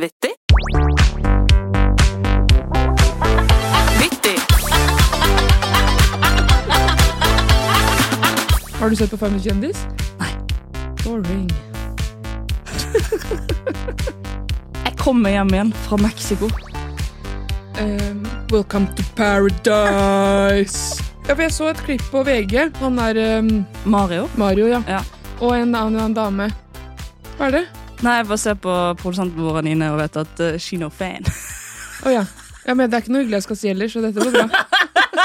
Vittig. Vittig. Har du sett på Family kjendis? Nei. Boring. Jeg kommer hjem igjen fra Mexico. Um, welcome to paradise. Ja, for Jeg så et klipp på VG. Han er um, Mario. Mario, ja. Ja. Og en annen en dame. Hva er det? Nei, jeg bare ser på produsenten vår Nine og vet at uh, she no fan. oh, ja. ja. Men det er ikke noe hyggelig jeg skal si ellers, så dette går bra.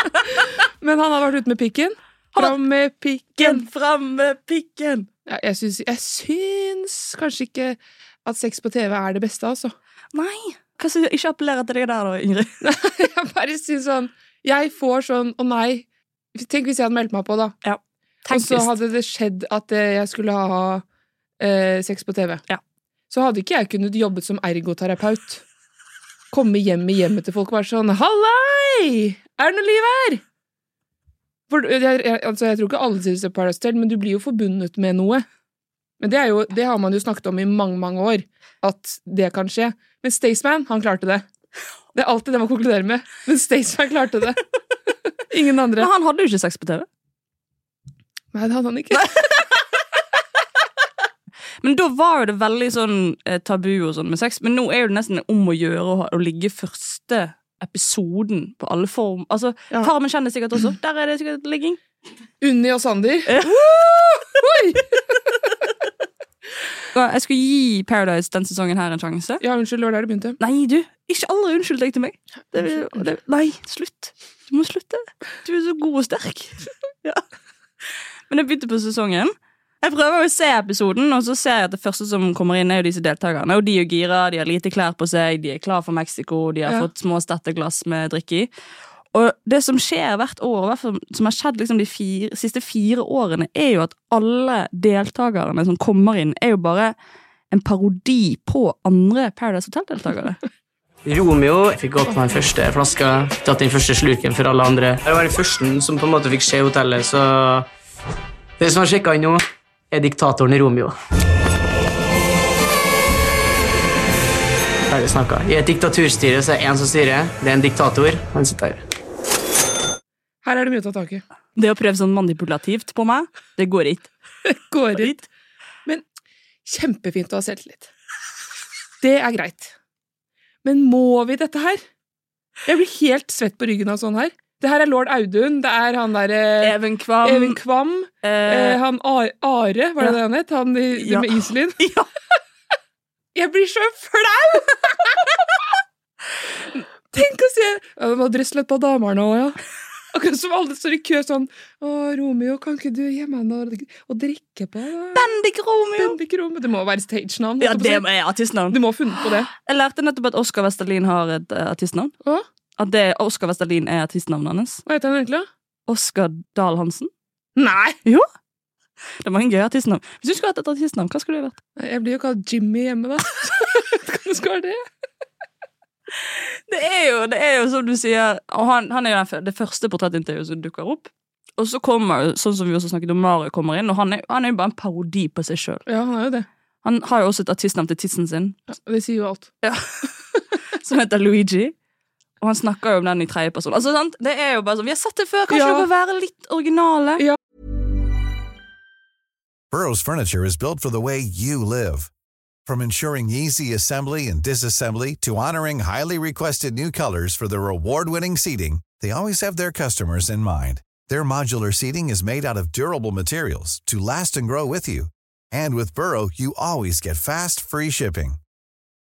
men han har vært ute med pikken. Fram med pikken. Fram med pikken! Ja, jeg, syns, jeg syns kanskje ikke at sex på TV er det beste, altså. Nei. Hva som ikke appellerer til deg der, da, Ingrid? Jeg bare syns sånn Jeg får sånn Å nei. Tenk hvis jeg hadde meldt meg på, da. Ja. Og så hadde det skjedd at eh, jeg skulle ha eh, sex på TV. Ja. Så hadde ikke jeg kunnet jobbet som ergoterapeut. Komme hjem i hjemmet til folk og være sånn 'Hallei! Er det noe liv her?' For, jeg, altså, jeg tror ikke alle sier det Paradise Hotel, men du blir jo forbundet med noe. Men det, jo, det har man jo snakket om i mange, mange år, at det kan skje. Men Staysman, han klarte det. Det er alltid det man konkluderer med. Men Staysman klarte det. Ingen andre. Men han hadde jo ikke sex på TV. Nei, det hadde han ikke. Men da var jo det veldig sånn eh, tabu og sånn med sex. Men nå er jo det nesten om å gjøre å, å ligge første episoden på alle form. Altså, Ja. Farmen kjenner sikkert også. Der er det sikkert ligging. Unni og Sander. Ja. Jeg skulle gi Paradise den sesongen her en sjanse. Ja, unnskyld, det var der det begynte. Nei, du! Ikke aldri unnskyld deg til meg. Det, det, nei, slutt. Du må slutte. Du er så god og sterk. Ja. Men jeg begynte på sesongen. Jeg prøver å se episoden, og så ser jeg at det første som kommer inn, er jo disse deltakerne. Og de er gira, de har lite klær på seg, de er klar for Mexico, de har Ja. fått små stetteglass med drikke i. Og det som skjer hvert år, hvert fall som har skjedd liksom de fire, siste fire årene, er jo at alle deltakerne som kommer inn, er jo bare en parodi på andre Paradise Hotel-deltakere. Romeo fikk åpna den første flaska, tatt den første slurken for alle andre. Jeg var den første som på en måte fikk se hotellet, så Det som har sjekka inn nå, er diktatoren Romeo. Ferdig snakka. I et diktaturstyre så er det én som styrer. Det er en diktator. Han sitter her. Her er det mye å ta tak i. Det å prøve sånn manipulativt på meg, det går ikke. Det Går ikke. Men kjempefint å ha selvtillit. Det er greit. Men må vi dette her? Jeg blir helt svett på ryggen av sånn her. Det her er lord Audun, det er han derre Even Kvam Even Kvam, eh, eh, han Are, var det ja. det han het? Han i, Ja. med Iselin. Ja. Jeg blir så flau! Tenk å se ja, Det var dresslet på damer nå, ja. Akkurat som alle står i kø sånn Å, Romeo, kan ikke du gi meg noe å drikke på? da? Bendik Romeo! Bendik Romeo. Det må være stage-navn. Ja, det er artistnavn. Du må ha funnet på det. Jeg lærte nettopp at Oskar Vesterlin har et uh, artistnavn. Å? At det Oskar Vestalin er artistnavnet hans. Hva heter han egentlig? Oskar Dahl Hansen. Nei! Det var en gøy artistnavn. Hvis du skulle hatt et artistnavn, hva skulle det vært? Jeg blir jo kalt Jimmy hjemme, da. Kan det skal det? Det er jo, det er jo som du sier han, han er jo det første portrettintervjuet som dukker opp. Og så kommer sånn som vi også snakket om, Mario kommer inn, og han er, han er jo bare en parodi på seg sjøl. Ja, han er jo det. Han har jo også et artistnavn til tissen sin, Ja, det sier jo alt. Ja. som heter Luigi. Og han snakker jo om den i tredjeperson. Altså, sant? det er jo bare sånn, Vi har sett det før, kanskje Ja. dere være litt originale? Ja. Burrow's furniture is built for the way you live. From ensuring easy assembly and disassembly to honoring highly requested new colors for their award-winning seating, they always have their customers in mind. Their modular seating is made out of durable materials to last and grow with you. And with Burrow, you always get fast, free shipping.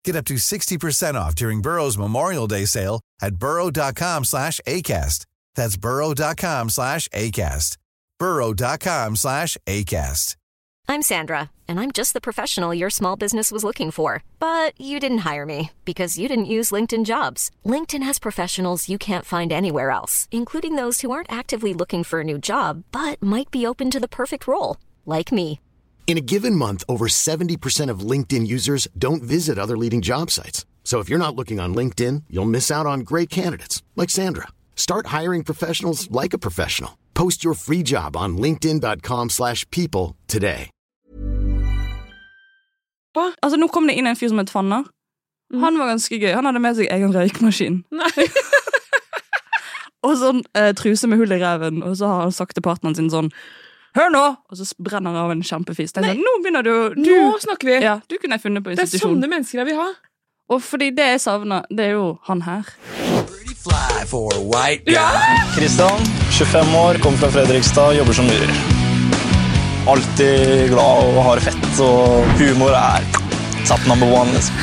Get up to 60% off during Burrow's Memorial Day sale at burrow.com slash ACAST. That's burrow.com slash ACAST. burrow.com slash ACAST. I'm Sandra, and I'm just the professional your small business was looking for. But you didn't hire me because you didn't use LinkedIn jobs. LinkedIn has professionals you can't find anywhere else, including those who aren't actively looking for a new job but might be open to the perfect role, like me. In a given month, over 70% of LinkedIn users don't visit other leading job sites. So if you're not looking on LinkedIn, you'll miss out on great candidates like Sandra. Start hiring professionals like a professional. Post your free job on linkedin.com/people slash people today. Altså, Nå kom det inn en fyr som het Fanner, Mm. Han var ganske gøy. Han hadde med seg egen røykmaskin. Nei. Og sånn eh, truse med hull i ræven, og så har han sagt til partneren sin sånn Hør nå! Og så brenner han av en kjempefis. Nei, sånn, nå begynner du du, Nå snakker vi! Ja, du kunne jeg funnet på Det er sånne mennesker jeg vil ha. Og fordi det jeg savner, det er jo han her. Kristian, 25 år, kommer fra Fredrikstad, jobber som murer. Alltid glad og har fett, og humor er top number one. liksom.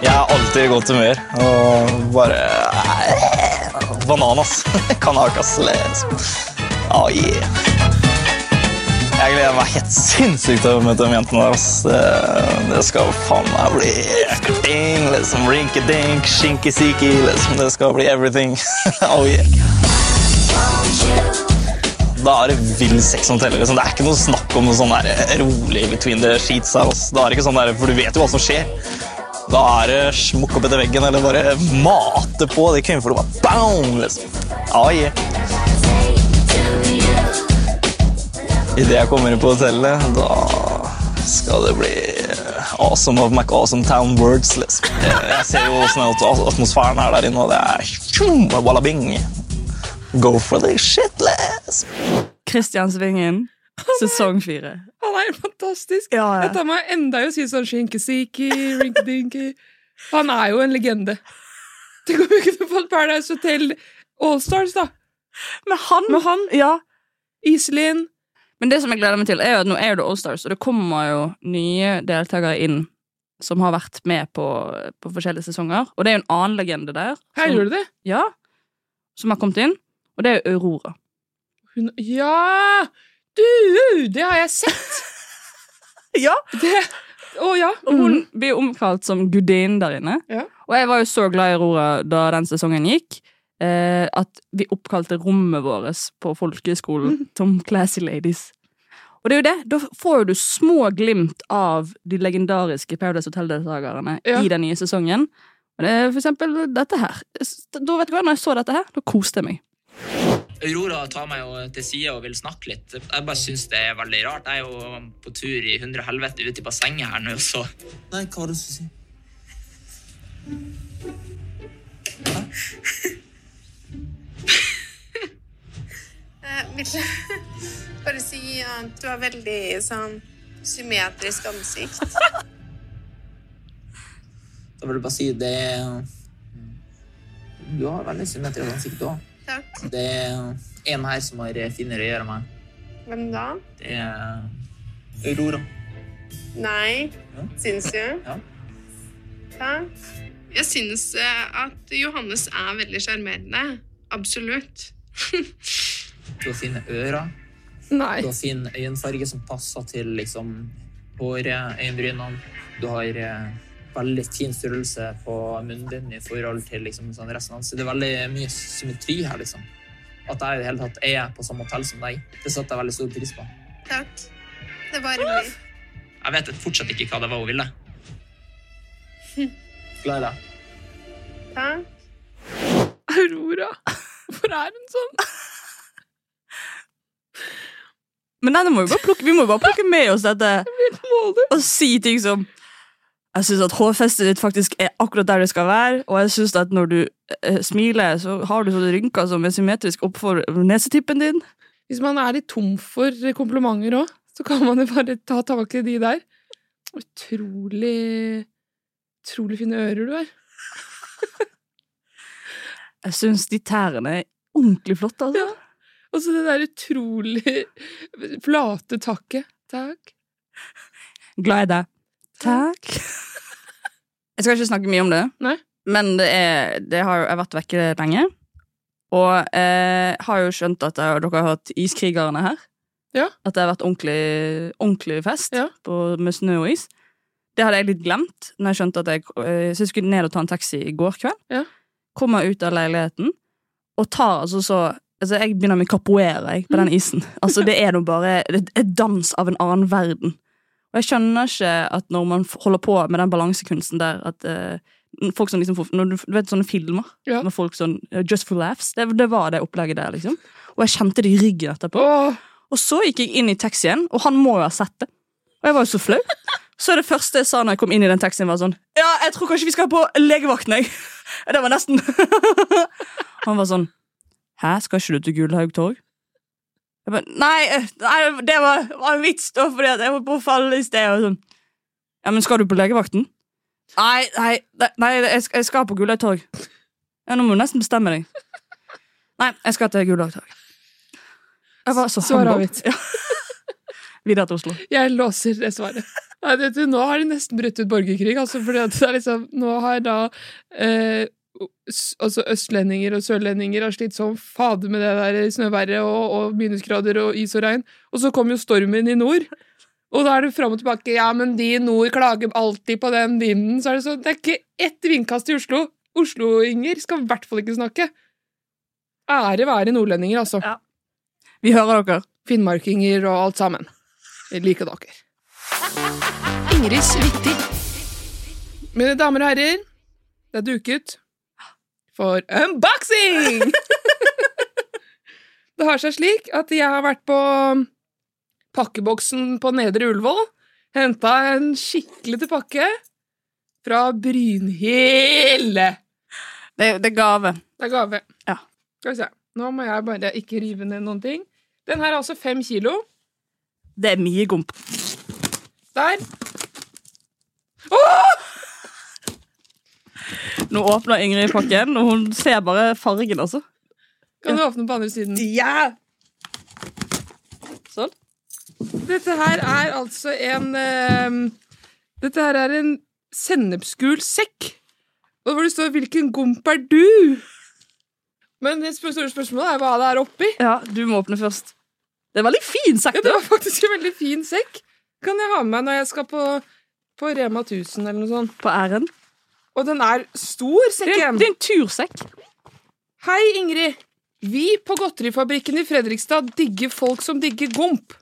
Jeg er alltid i godt humør og bare Bananas. Kanakas. Liksom. Oh, yeah. Jeg gleder meg helt sinnssykt til å møte de jentene der. ass. Det, det skal faen meg bli ding, liksom. Rinkedink, skinky-siki. Liksom. Det skal bli everything. oh, yeah. Da er det vill sex som teller. Liksom. Det er ikke noe snakk om noe sånn rolig between the sheets. her, ass. Det er ikke sånn der, For du vet jo hva som skjer. Da er det smukk opp etter veggen eller bare mate på de kvinnfolka. Bang, liksom. Ah, yeah. Idet jeg kommer inn på hotellet, da skal det bli awesome of McAwesome Town words. Liksom. Jeg, ser jo åssen atmosfæren er der inne, og det er wallabing. Go for the shit, liksom. Kristiansvingen, sesong fire. Er helt fantastisk. Ja, ja. Jeg tar meg enda i å si sånn skinkesiki, rinkedinky. Han er jo en legende. Tenk om vi kunne fått Paradise Hotel Allstars, da. Med han, Med han, ja. Iselin Men det som jeg gleder meg til, er jo at nå er det Allstars, og det kommer jo nye deltakere inn som har vært med på, på forskjellige sesonger. Og det er jo en annen legende der. Her gjør du det? Ja, som har kommet inn. Og det er Aurora. Hun, ja! Du, det har jeg sett! Ja, Det, oh, ja. Og hun blir omkalt som gudinnen der inne. Ja. Og jeg var jo så glad i Aurora da den sesongen gikk, eh, at vi oppkalte rommet vårt på folkehøyskolen som Classy Ladies. Og det er jo det, da får du små glimt av de legendariske Paradise Hotel-deltakerne Ja. i den nye sesongen. Og det er for eksempel dette her. Da vet du hva, når jeg så dette her, da koste jeg meg. Aurora tar meg jo til side og vil snakke litt. Jeg bare syns det er veldig rart. Jeg er jo på tur i hundre helvete ute i bassenget her nå, så Nei, hva var det du skulle si? Jeg vil bare si at du har veldig sånn symmetrisk ansikt. da vil jeg bare si det Du har veldig symmetrisk ansikt, du òg. Takk. Det er en her som har finere å gjøre meg. Hvem da? Det er Aurora. Nei. Ja. Syns du? Ja. Takk. Jeg syns eh, at Johannes er veldig sjarmerende. Absolutt. Du har fine ører. Nei. Du har fin øyenfarge som passer til liksom håret, øyenbrynene. Du har eh, veldig fin størrelse på munnen din i forhold til liksom, sånn resten. Det er veldig mye symmetri her, liksom. At jeg i det hele tatt er på samme hotell som deg, det satte jeg veldig stor pris på. Takk. Det var hyggelig. Jeg vet fortsatt ikke hva det var hun ville. Glad i deg. Takk. Aurora. Hvorfor er hun sånn? Men nei, må vi, bare plukke, vi må jo bare plukke med oss dette og si ting som Jeg syns at hårfestet ditt faktisk er akkurat der det skal være, og jeg synes at når du eh, smiler, så har du sånne rynker som er symmetrisk oppfor nesetippen din. Hvis man er litt tom for komplimenter òg, så kan man jo bare ta tak i de der. Utrolig Utrolig fine ører du har. Jeg syns de tærne er ordentlig flotte. altså. Ja. Og så det der utrolig flate takket. Takk. Glad i deg. Takk. Jeg skal ikke snakke mye om det, Nei. men det, er, det har jeg har vært vekke lenge. Og eh, har jo skjønt at jeg, dere har hatt iskrigerne her. Ja. At det har vært ordentlig, ordentlig fest Ja. på, med snø og is. Det hadde jeg litt glemt når jeg skjønte at jeg, eh, så jeg skulle ned og ta en taxi i går kveld. Ja. Kommer ut av leiligheten og tar altså så Altså, jeg begynner med capoeira jeg, på den isen. Altså, det er nå bare et dans av en annen verden. Og jeg skjønner ikke at når man holder på med den balansekunsten der, at uh, folk som liksom får du, du vet sånne filmer Ja. med folk sånn uh, Just for laughs. Det, det var det opplegget der, liksom. Og jeg kjente det i ryggen etterpå. Åh, Og så gikk jeg inn i taxien, og han må jo ha sett det. Og jeg var jo så flau. Så det første jeg sa når jeg kom inn i den taxien, var sånn Ja, jeg tror kanskje vi skal på legevakten, jeg. Det var nesten Han var sånn Hæ, skal ikke du til Gullhaug torg? Jeg bare, nei, eh, nei, det var, var en vits, da, fordi jeg var på å falle i sted. Og sånn. Ja, men skal du på legevakten? Nei, nei, nei, jeg, jeg skal på Gullhaug torg. Ja, nå må du nesten bestemme deg. Nei, jeg skal til Gullhaug torg. Jeg var så Svar avgitt. Ja. Videre til Oslo. Jeg låser det svaret. Nei, du, nå har de nesten brutt ut borgerkrig. Altså, fordi at det er liksom, nå har da eh, altså østlendinger og sørlendinger har slitt som fader med det der snøværet og, og minusgrader og is og regn. Og så kom jo stormen i nord. Og da er det fram og tilbake. Ja, men de i nord klager alltid på den vinden. Så er det sånn, det er ikke ett vindkast i Oslo. Oslo-inger skal i hvert fall ikke snakke. Ære være nordlendinger, altså. Ja. Vi hører dere. Finnmarkinger og alt sammen. Jeg liker dere. Ingrids Viktig. Mine damer og herrer, det er duket for unboxing! det har seg slik at jeg har vært på pakkeboksen på Nedre Ullevål. Henta en skikkelig til pakke fra Brynhilde. Det, det er gave. Det er gave. Ja. Skal vi se. Nå må jeg bare ikke rive ned noen ting. Den her er altså fem kilo. Det er mye gomp. Der. Åh! Nå åpner Ingrid pakken, og hun ser bare fargen, altså. Kan du åpne på andre siden? Ja! Sånn. Dette her er altså en uh, Dette her er en sennepsgul sekk. Og hvor det står 'Hvilken gomp er du?' Men det store spørsmålet er hva det er oppi. Ja, du må åpne først. Det er veldig fin sekk. Ja, det var faktisk en veldig fin sekk. Kan jeg ha med meg når jeg skal på, på Rema 1000 eller noe sånt. På æren. Og den er stor, Det sekken. det er en tursekk. Hei, Ingrid. Vi på Godterifabrikken i Fredrikstad digger folk som digger gomp.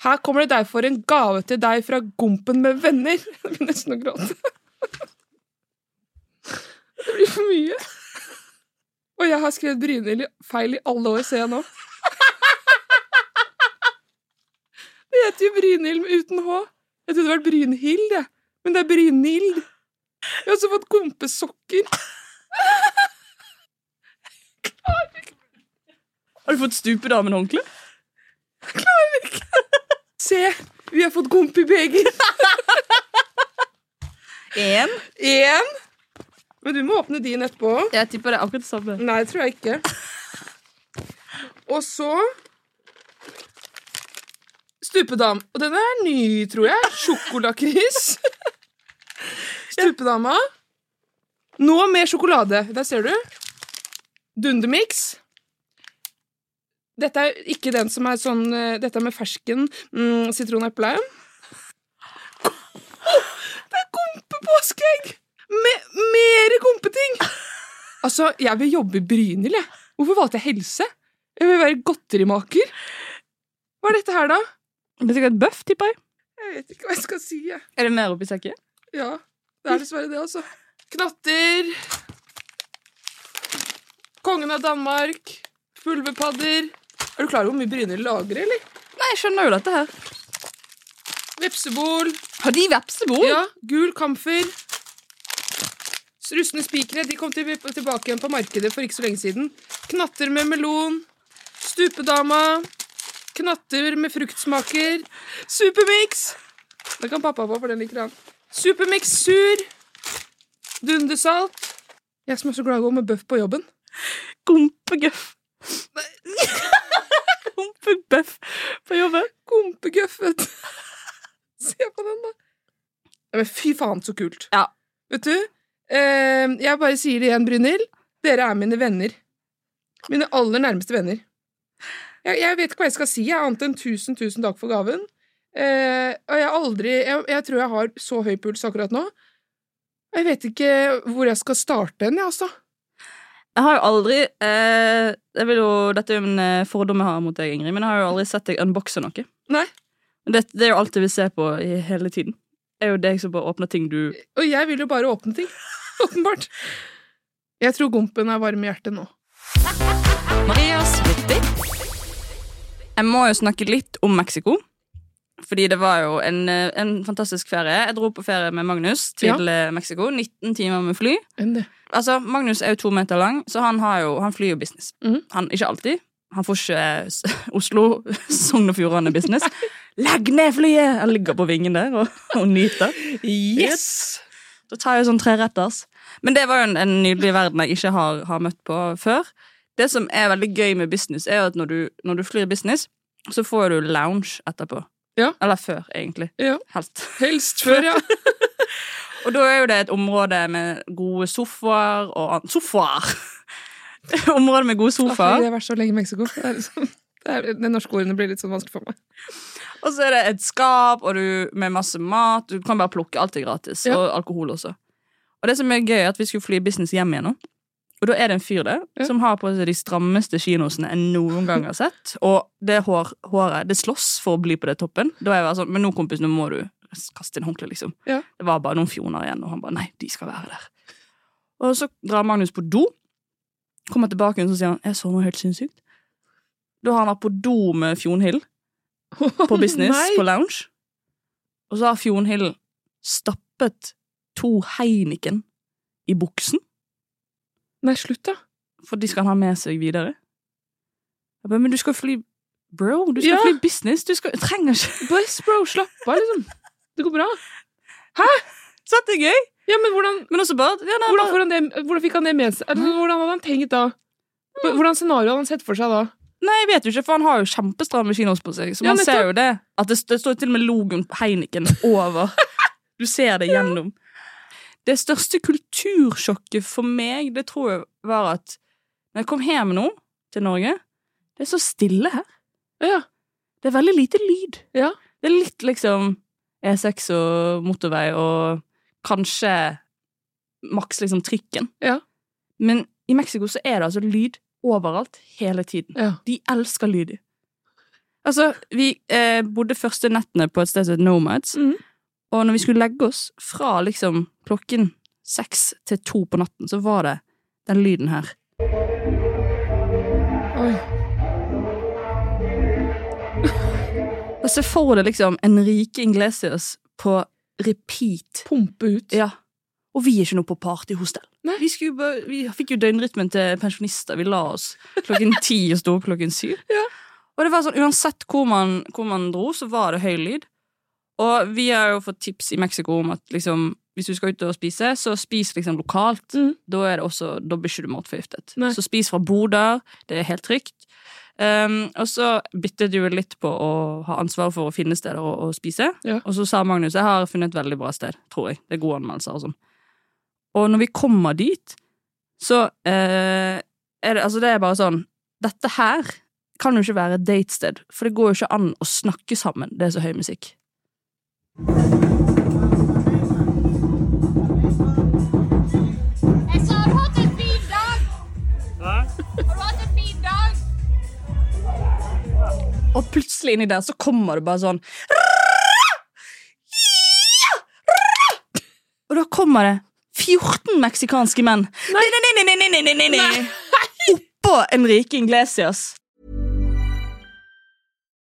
Her kommer det derfor en gave til deg fra Gompen med venner. Jeg begynner nesten å gråte. Det blir for mye. Og jeg har skrevet Brynhild feil i alle år, ser jeg nå. Det heter jo Brynhild uten H. Jeg trodde det var Brynhild, jeg. Men det er Brynhild. Jeg har også fått kompissokker. Klarer ikke Har du fått stupedamen-håndkle? Se, vi har fått gomp i beger. Én. Én. Men du må åpne din etterpå. Jeg tipper det er akkurat det samme. Nei, det tror jeg ikke. Og så Stupedam. Og den er ny, tror jeg. Sjokolakris. Stupedama. Nå med sjokolade. Der ser du. Dundermix. Dette er ikke den som er sånn eh, Dette med fersken mm, sitroneple. Det er gompepåskeegg! Med mere gompeting! Altså, jeg vil jobbe i Brynhild, jeg. Hvorfor valgte jeg helse? Jeg vil være godterimaker. Hva er dette her, da? Det er sikkert bøff, tipper jeg. Jeg vet ikke hva jeg skal si. Jeg. Er det mer oppi sekken? Ja, det er dessverre det, altså. Knatter. Kongen av Danmark. Fulvepadder Er du klar over hvor mye Brynhild lager, eller? Nei, jeg skjønner jo dette her. Vepsebol. Har de vepsebol? Ja, gul kamfer. Rustne spikere de kom til, tilbake igjen på markedet for ikke så lenge siden. Knatter med melon. Stupedama. Knatter med fruktsmaker. Supermix! Det kan pappa på, for den liker han. Supermix sur. Dundersalt. Jeg som er så glad i å gå med bøff på jobben. Kompegøff. Kompebøff på jobben. Kompegøff, vet du. Se på den, da. Ja, men fy faen, så kult. Ja. Vet du, eh, jeg bare sier det igjen, Brynhild. Dere er mine venner. Mine aller nærmeste venner. Jeg, jeg vet ikke hva jeg skal si, jeg, annet enn tusen, tusen takk for gaven. Eh, og jeg aldri jeg, jeg tror jeg har så høy puls akkurat nå. Jeg vet ikke hvor jeg skal starte hen, jeg, altså. Jeg har jo aldri eh, jeg vil jo, Dette er jo en eh, fordom jeg har mot deg, Ingrid, men jeg har jo aldri sett deg unboxe noe. Nei. Det, det er jo alt jeg vil se på i hele tiden. Det er jo deg som bare åpner ting du Og jeg vil jo bare åpne ting. Åpenbart. Jeg tror gompen er varm i hjertet nå. Marias Vittig. Jeg må jo snakke litt om Mexico. Fordi det var jo en, eh, en fantastisk ferie. Jeg dro på ferie med Magnus til ja. Mexico. 19 timer med fly. Enn. Altså, Magnus er jo to meter lang, så han, har jo, han flyr jo business. Mhm. Han, ikke alltid. Han får ikke eh, Oslo, Sogn og Fjordane business. Legg ned flyet! Han ligger på vingen der og, og nyter. Yes! Da tar jeg sånn treretters. Men det var jo en, en nydelig verden jeg ikke har, har møtt på før. Det som er veldig gøy med business, er jo at når du, når du flyr business, så får du lounge etterpå. Ja. Eller før, egentlig. Ja. Helst. Helst før, ja. Og da er jo det et område med gode sofaer og Sofaer! område med gode sofaer. jeg har vært så lenge i Mexico. Det, er liksom, det, er, det norske ordene blir litt sånn vanskelig for meg. Og så er det et skap og du, med masse mat. Du kan bare plukke. Alt er gratis. Ja. Og alkohol også. Og det som er gøy, er at vi skulle fly business hjem igjen nå. Og da er det en fyr der Ja. som har på seg de strammeste kinosene jeg noen gang har sett. Og det hår, håret det slåss for å bli på det toppen. Da er jeg bare sånn, Men nå, kompis, nå må du kaste inn håndkleet, liksom. Ja. Det var bare noen fjoner igjen, og han bare nei, de skal være der. Og så drar Magnus på do. Kommer tilbake og så sier han jeg så noe helt sinnssykt. Da har han vært på do med Fjonhild på business på lounge. Og så har Fjonhild stappet to Heineken i buksen, Nei, slutt, da. for de skal ha med seg videre. Jeg bare, men du skal fly Bro, du skal Ja. fly business. Du skal, trenger ikke Bless, bro. Slapp av, liksom. Det går bra. Hæ? Så det er gøy! Ja, men hvordan, Men også bare, ja, nei, hvordan, hvordan, det, hvordan fikk han det med seg? Hvordan hadde han tenkt da? Hvordan scenario hadde han sett for seg da? Nei, jeg vet jo ikke, for han har jo kjempestramme kinos på seg. Så Ja, man ser jo det. At det, det står til og med logoen på Heineken over. Du ser det gjennom. Det største kultursjokket for meg, det tror jeg var at når jeg kom hjem nå, til Norge, det er så stille her. Ja. Det er veldig lite lyd. Ja. Det er litt liksom E6 og motorvei og kanskje maks liksom trikken. Ja. Men i Mexico så er det altså lyd overalt, hele tiden. Ja. De elsker lyd. Altså, vi eh, bodde første nettene på et sted som het Nomads, Mhm. Og når vi skulle legge oss fra liksom klokken seks til to på natten, så var det den lyden her. Oi. Og se for deg liksom Enrique Inglesias på repeat. Pumpe ut. Ja. Og vi er ikke noe på partyhostell. Vi, bare, vi fikk jo døgnrytmen til pensjonister. Vi la oss klokken ti og sto opp klokken syv. Ja. Og det var sånn, uansett hvor man, hvor man dro, så var det høy lyd. Og vi har jo fått tips i Mexico om at liksom, hvis du skal ut og spise, så spis liksom lokalt. Mm. Da, er det også, da blir ikke du matforgiftet. Nei. Så spis fra boder. Det er helt trygt. Um, og så byttet du litt på å ha ansvar for å finne steder å, å spise. Ja. Og så sa Magnus jeg har funnet et veldig bra sted, tror jeg. Det er gode anmeldelser og sånn. Og når vi kommer dit, så uh, er det altså det er bare sånn Dette her kan jo ikke være et datested, for det går jo ikke an å snakke sammen. Det er så høy musikk. Og plutselig inni der så kommer det bare sånn Og da kommer det 14 meksikanske menn Nei. Nei. Nei. oppå Enrique Iglesias.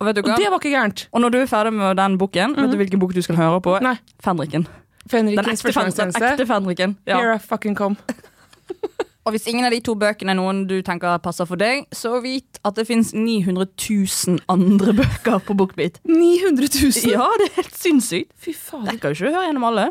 Og vet du Og det var ikke gærent. Og når du er ferdig med den boken, vet du hvilken bok du skal høre på? Nei. Fenriken. Den Fenrikens ekte, Fen- den ekte Fenriken. Ja. Here I fucking come. Og hvis ingen av de to bøkene er noen du tenker passer for deg, så vit at det fins 900 000 andre bøker på Bookbeat. 900 000? Ja, det er helt sinnssykt. Fy faen. Kan jo ikke høre gjennom alle.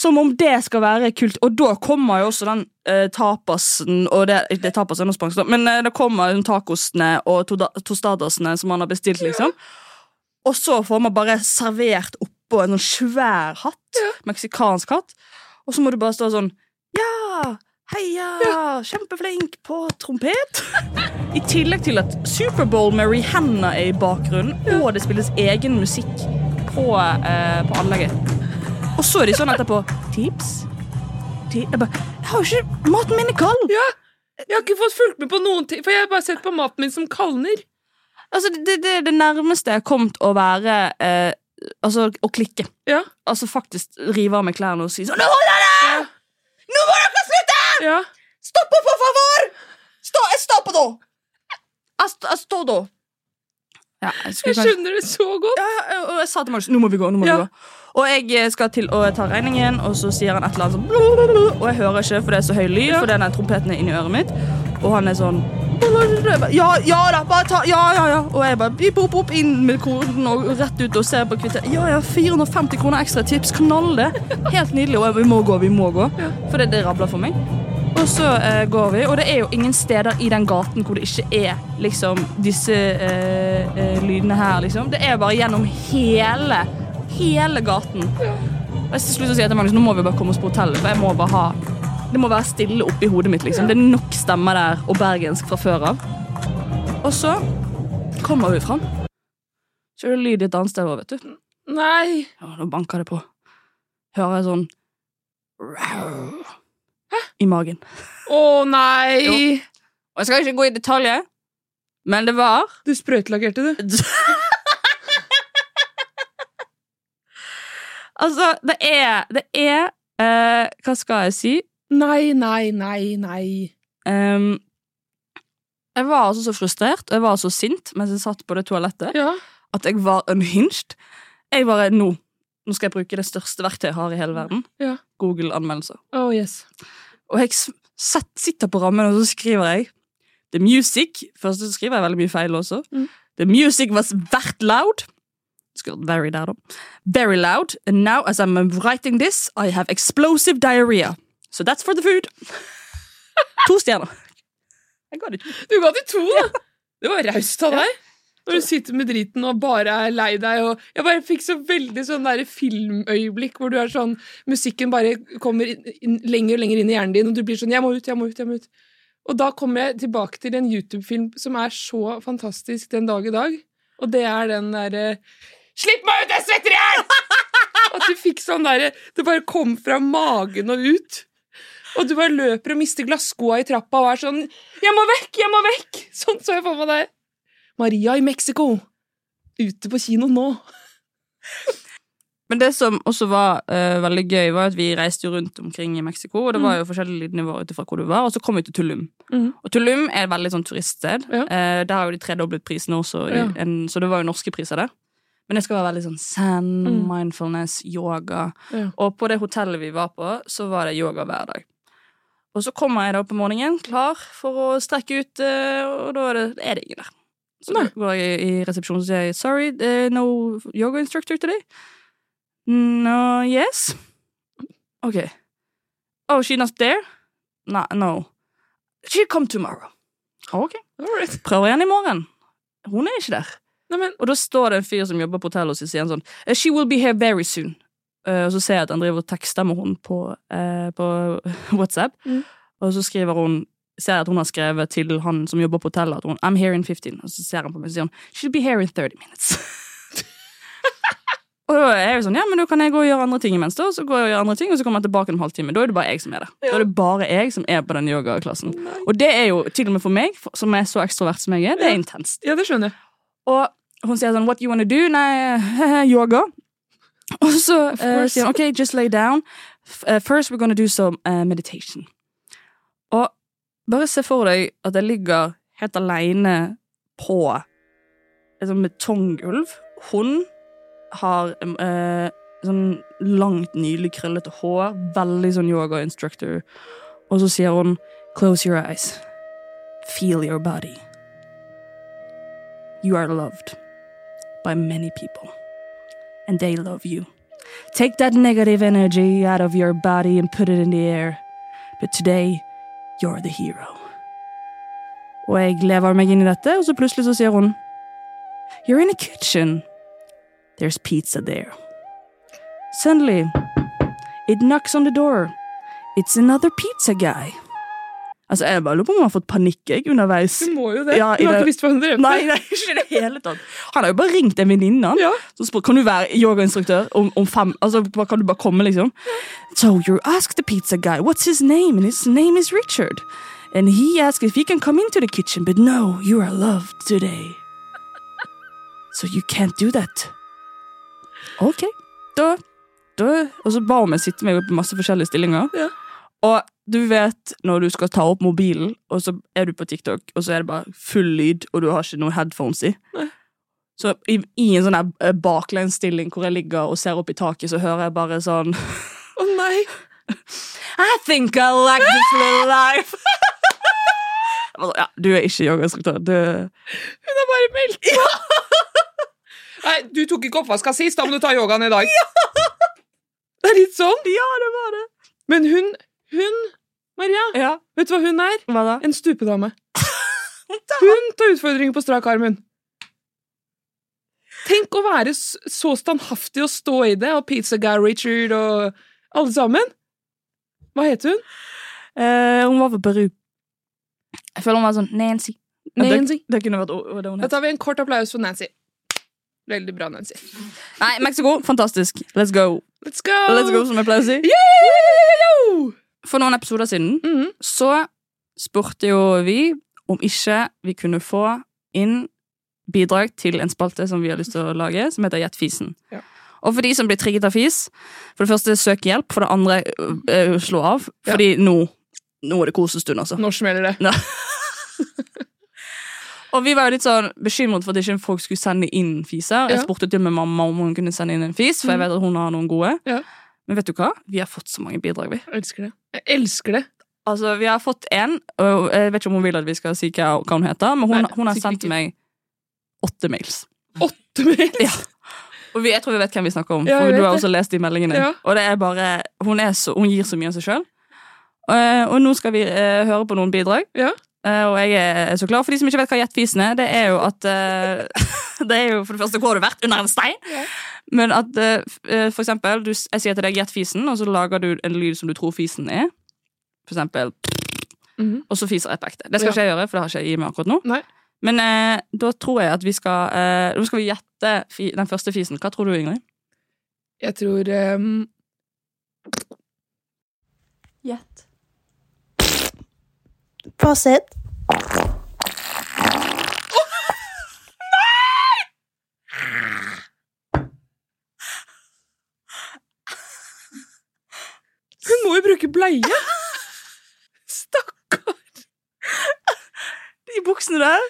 Som om det skal være kult. Og da kommer jo også den eh, tapasen og det, det tapas er spansk, men eh, det kommer den tacosene og to, tostadasene som han har bestilt, liksom. Og så får man bare servert oppå en sånn svær hatt. Meksikansk hatt. Og så må du bare stå sånn Ja! Heia! Kjempeflink på trompet! I tillegg til at Superbowl med Rihanna er i bakgrunnen, og det spilles egen musikk på, eh, på anlegget. Og så er de sånn etterpå Tips? Ti jeg, bare, jeg har jo ikke Maten min er kald! Ja, jeg har ikke fått fulgt med på noen ting, for jeg har bare sett på maten min som kalner. Altså, det, det er det nærmeste jeg har kommet å være eh, Altså å klikke. Ja. Altså faktisk rive av meg klærne og si sånn Nå holder det! Nå må dere slutte! Ja. Stopp, for favor! Stå! Jeg, jeg står da. Ja, jeg, Jeg skjønner det så godt. Ja, ja, og jeg sa til Marius nå må vi gå. nå må Ja. vi gå Og jeg eh, skal til å ta regningen, og så sier han et eller annet sånn Og jeg hører ikke, for det er så høy lyd, for den trompeten er inni øret mitt. Og han er sånn. Ja, ja da, bare ta Ja, ja, ja. Og jeg bare bip, opp, opp inn med koden og rett ut og ser på kvitter. Ja, ja, 450 kroner ekstra tips. Knall det. Helt nydelig. Og jeg, vi må gå, vi må gå. For det, det rabler for meg. Og så eh, går vi, og det er jo ingen steder i den gaten hvor det ikke er liksom disse eh, eh, lydene her, liksom. Det er bare gjennom hele, hele gaten. Og jeg slutter å si sier jeg nå må vi bare komme oss på hotellet, for jeg må bare ha Det må være stille oppi hodet mitt, liksom. Det er nok stemmer der, og bergensk fra før av. Og så kommer vi fram. Så er det lyd et annet sted òg, vet du. Nei. Ja, da banker det på. Hører jeg sånn I magen. Å nei! Jo. Og jeg skal ikke gå i detaljer, men det var Du sprøytelagerte, du. Altså, det er Det er uh, Hva skal jeg si? Nei, nei, nei, nei. Um, jeg var altså så frustrert, og jeg var så sint mens jeg satt på det toalettet, Ja. at jeg var unhinged. Jeg bare Nå Nå skal jeg bruke det største verktøyet jeg har i hele verden. Ja. Google-anmeldelser. Oh, yes. Og jeg sitter på rammen, og så skriver jeg The music Først så skriver jeg veldig mye feil også. Mm. The music was very loud. Skrevet very Loud. Very loud. And now, as I'm writing this, I have explosive diarrhea. So that's for the food. to stjerner. Jeg ga det to. Du ga det to, da! Det var raust av deg. Når du sitter med driten og bare er lei deg. Og jeg bare fikk så veldig sånn der filmøyeblikk hvor du er sånn Musikken bare kommer inn, inn, lenger og lenger inn i hjernen din, og du blir sånn 'Jeg må ut, jeg må ut', jeg må ut. Og da kommer jeg tilbake til en YouTube-film som er så fantastisk den dag i dag, og det er den derre 'Slipp meg ut, jeg svetter i hjel!' At du fikk sånn derre Det bare kom fra magen og ut. Og du bare løper og mister glasskoa i trappa og er sånn 'Jeg må vekk! Jeg må vekk!' Sånn så jeg for meg deg. Maria i Mexico. Ute på kino nå. Men det som også var uh, veldig gøy, var at vi reiste jo rundt omkring i Mexico, og det var jo forskjellige lydnivåer ut ifra hvor du var, og så kom vi til Tulum. Mm. Og Tulum er et veldig sånn turiststed. Ja. Uh, der har jo de tredoblet prisene også, Ja. en, så det var jo norske priser der. Men det skal være veldig sånn zen, Mm. mindfulness, yoga. Ja. Og på det hotellet vi var på, så var det yoga hver dag. Og så kommer jeg da på morgenen, klar for å strekke ut, eh, og da er det, er det ingen der. Så da går jeg i resepsjonen og sier sorry, eh, no yoga instructor today. No, yes. Ok. Oh, she not there? No, no. She'll come tomorrow. Ok. Right. Prøver igjen i morgen. Hun er ikke der. Nei, men, Og da står det en fyr som jobber på hotellet, og så sier han sånn «Eh, She will be here very soon. Uh, og så ser jeg at han driver og tekster med henne på, uh, på WhatsApp. Mm. Og så skriver hun ser jeg at hun har skrevet til han som jobber på hotellet, at hun I'm here in 15. Og så ser han på meg og sier hun She'll be here in 30 minutes. og da er jeg jo sånn, ja, men da kan jeg gå og gjøre andre ting imens, da. Så går jeg og gjør andre ting, og så kommer jeg tilbake om en halvtime. Da er det bare jeg som er der. Da er det bare jeg som er på den yogaklassen. Og det er jo til og med for meg, som er så ekstrovert som jeg er, det er intenst. ja, det skjønner jeg. Og hun sier sånn, what you wanna do? Nei, yoga. Og så uh, sier hun, ok, just lay down. Eh, first we're gonna do some uh, meditation. Og bare se for deg at jeg ligger helt alene på et sånt betonggulv. Hun har uh, sånn langt, nylig krøllete hår, veldig sånn yoga-instructor. Og så sier hun, close your eyes. Feel your body. You are loved by many people, and they love you. Take that negative energy out of your body and put it in the air. But today, you're the hero. Og jeg lever meg inn i dette, og så plutselig så sier hun You're in a kitchen. There's pizza there. Suddenly, it knocks on the door. It's another pizza guy. Altså, Jeg bare lurer på om hun har fått panikk jeg, underveis. Du må jo det. Ja, du har det- ikke visst hva hun drev med. Nei, nei, ikke det hele tatt. Han har jo bare ringt en venninne. han. Ja. som spør, kan du være yogainstruktør om, om fem Altså, Kan du bare komme, liksom? So you ask the pizza guy, what's his name? And his name is Richard. And he asks if he can come into the kitchen, but no, you are loved today. So you can't do that. Ok, da, da Og så ba hun meg sitte opp i masse forskjellige stillinger. Ja. Og du vet når du skal ta opp mobilen, og så er du på TikTok, og så er det bare full lyd, og du har ikke noe headphones i. Nei. Så i, i en sånn eh, baklengsstilling hvor jeg ligger og ser opp i taket, så hører jeg bare sånn Å nei! I think I like this little life. Sånn, ja, du er ikke yogainstruktør. Du Hun har bare meldt Nei, du tok ikke oppvasken sist, da må du ta yogaen i dag. Det er litt sånn. Ja, det var det. Men hun, hun, Maria, Ja, vet du hva hun er? hva da? En stupedame. Hun tar utfordringer på strak arm, hun. Tenk å være så standhaftig og stå i det, og Pizza Guy Richard og alle sammen. Hva het hun? Uh, hun var fra Peru. Jeg føler hun var sånn Nancy. Ja, det- Det, vært det Da tar vi en kort applaus for Nancy. Veldig bra, Nancy. Nei, Mexico, fantastisk. Let's go. Let's go! Let's go, som jeg pleier å si. Yo! For noen episoder siden Mhm. så spurte jo vi om ikke vi kunne få inn bidrag til en spalte som vi har lyst til å lage, som heter Gjett fisen. Ja. Og for de som blir trigget av fis, for det første søk hjelp, for det andre øh, øh, slå av. Ja. Fordi nå, nå er det kosestund, altså. Nå smeller det. Ja. Og vi var jo litt sånn bekymret for at ikke folk skulle sende inn fiser. Jeg spurte til med mamma om hun kunne sende inn en fis, for jeg Mhm. vet at hun har noen gode. Ja. Men vet du hva? Vi har fått så mange bidrag, vi. Jeg elsker det. Jeg elsker det. Altså, Vi har fått en, og jeg vet ikke om hun vil at vi skal si hva, hva hun heter, men hun, Nei, hun har sendt ikke. meg åtte mails. Åtte mails?! Ja. Og vi, jeg tror vi vet hvem vi snakker om, Ja, for du har det. også lest de meldingene. Ja. Og det er bare, hun, er så, hun gir så mye av seg sjøl. og nå skal vi eh, høre på noen bidrag. Ja. Eh, og jeg er så klar. For de som ikke vet hva gjettfisen er, det er jo at eh, Det er jo for det første hvor har du vært? Under en stein? Yeah. Men at eh, for eksempel, du, jeg sier til deg Gjett fisen, og så lager du en lyd som du tror fisen er. For eksempel Mhm. Og så fiser jeg på ekte. Det skal Ja. ikke jeg gjøre, for det har ikke jeg i meg akkurat nå. Nei. Men eh, da tror jeg at vi skal eh, Nå skal vi gjette fi, den første fisen. Hva tror du, Ingrid? Jeg tror ehm, Gjett. Prosit. Hun må jo bruke bleie! Stakkar! De buksene der.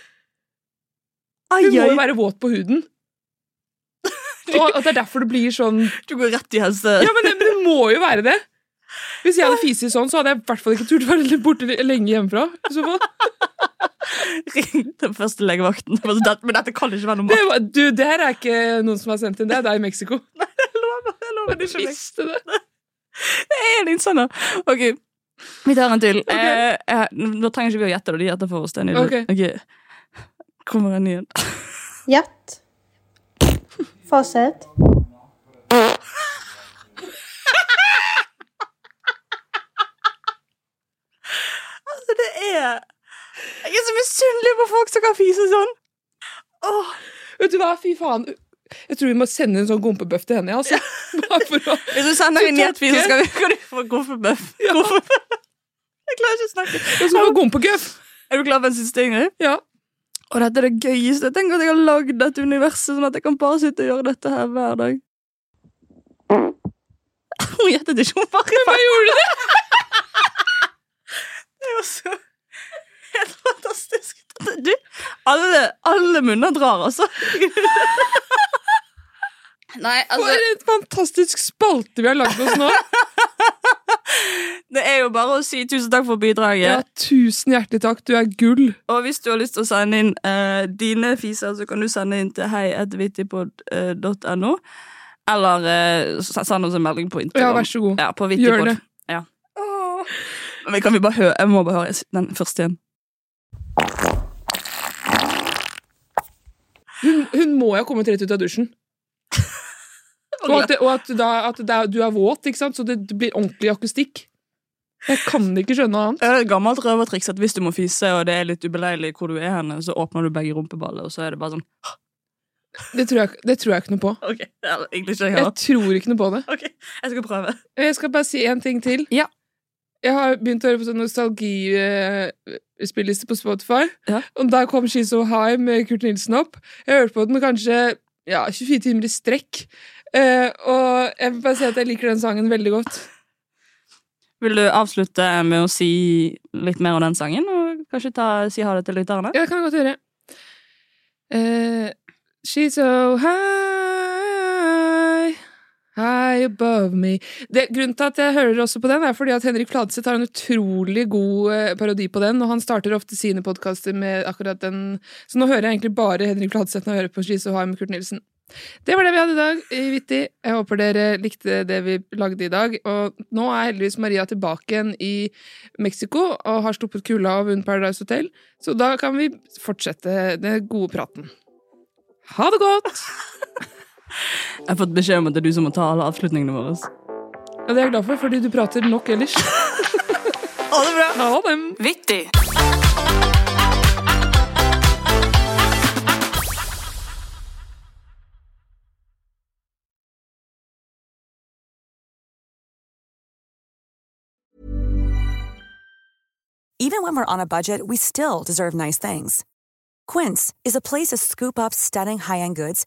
Hun må jo være våt på huden. Og at det er derfor det blir sånn Du går rett i helse... Ja, men det, men det må jo være det! Hvis jeg hadde fisi sånn, så hadde jeg i hvert fall ikke turt å være borte lenge hjemmefra. I så fall. Ring den første legevakten. Altså, Men dette kan ikke være noe. normalt. var, du, det her er ikke noen som har sendt inn, det er deg i Mexico. Jeg lover, jeg lover det ikke det. Det er litt sånn, da. Ok, Vi tar en til. Eh, eh, nå trenger ikke vi å gjette det. De gjetter for oss. Det Okay. Ok. Kommer en ny en. Gjett. Fasit. Altså, det er Jeg er så misunnelig på folk som kan fise sånn. Åh. Vet du hva, fy faen. Jeg tror vi må sende en sånn gompebøff til henne. Altså. Bare for å Hvis du sender inn et fis, så skal vi, kan du få gompebøff. Ja. Jeg klarer ikke å snakke. Og så få gompegøff. Er du klar for en siste, Ingrid? Ja. Og dette er det gøyeste. Tenk at jeg har lagd dette universet sånn at jeg kan bare sitte og gjøre dette her hver dag. Hun gjettet ikke, hun bare Hva gjorde du? Det var så helt fantastisk. Du, alle, alle munner drar, altså. Nei, altså For en fantastisk spalte vi har lagd oss nå. Det er jo bare å si tusen takk for bidraget. Ja, tusen hjertelig takk. Du er gull. Og hvis du har lyst til å sende inn uh, dine fiser, så kan du sende inn til heietvittipod.no. Eller uh, send oss en melding på Instagram. Ja, vær så god. Ja, på Gjør det. Ja. Men kan vi bare høre? Jeg må bare høre den første igjen. Hun, hun må jo ha kommet rett ut av dusjen. Og at, og at, da, at er, du er våt, ikke sant? så det, blir ordentlig akustikk. Jeg kan ikke skjønne noe annet. Det er et gammelt røvertriks at hvis du må fise, og det er litt ubeleilig hvor du er henne, så åpner du begge rumpeballer, og så er det bare sånn Det tror jeg, det tror jeg ikke noe på. Okay, det er egentlig ikke jeg Jeg tror ikke noe på det. Ok, jeg skal prøve. Jeg skal bare si en ting til. Ja. Jeg har begynt å høre på sånn nostalgispilleliste på Spotify. Ja. Og der kom She's So High med Kurt Nilsen opp. Jeg hørte på den kanskje ja, 24 timer i strekk. Eh, og jeg vil bare si at jeg liker den sangen veldig godt. Vil du avslutte med å si litt mer om den sangen, og kanskje ta, si ha det til lytterne? Ja, det kan jeg godt gjøre. Eh, she's so high, high above me. Det, grunnen til at jeg hører også på den, er fordi at Henrik Fladseth har en utrolig god eh, parodi på den, og han starter ofte sine podkaster med akkurat den. Så nå hører jeg egentlig bare Henrik Fladseth når jeg hører på skis og med Kurt Nilsen. Det var det vi hadde i dag i Vittig. Jeg håper dere likte det vi lagde i dag. Og nå er heldigvis Maria tilbake igjen i Mexico og har sluppet kulda og vunnet Paradise Hotel. Så da kan vi fortsette den gode praten. Ha det godt! Jeg har fått beskjed om at det er du som må ta alle avslutningene våre. Ja, det er jeg glad for, fordi du prater nok ellers. Ha det bra! Ha det. Vittig! Even when we're on a budget, we still deserve nice things. Quince is a place to scoop up stunning high-end goods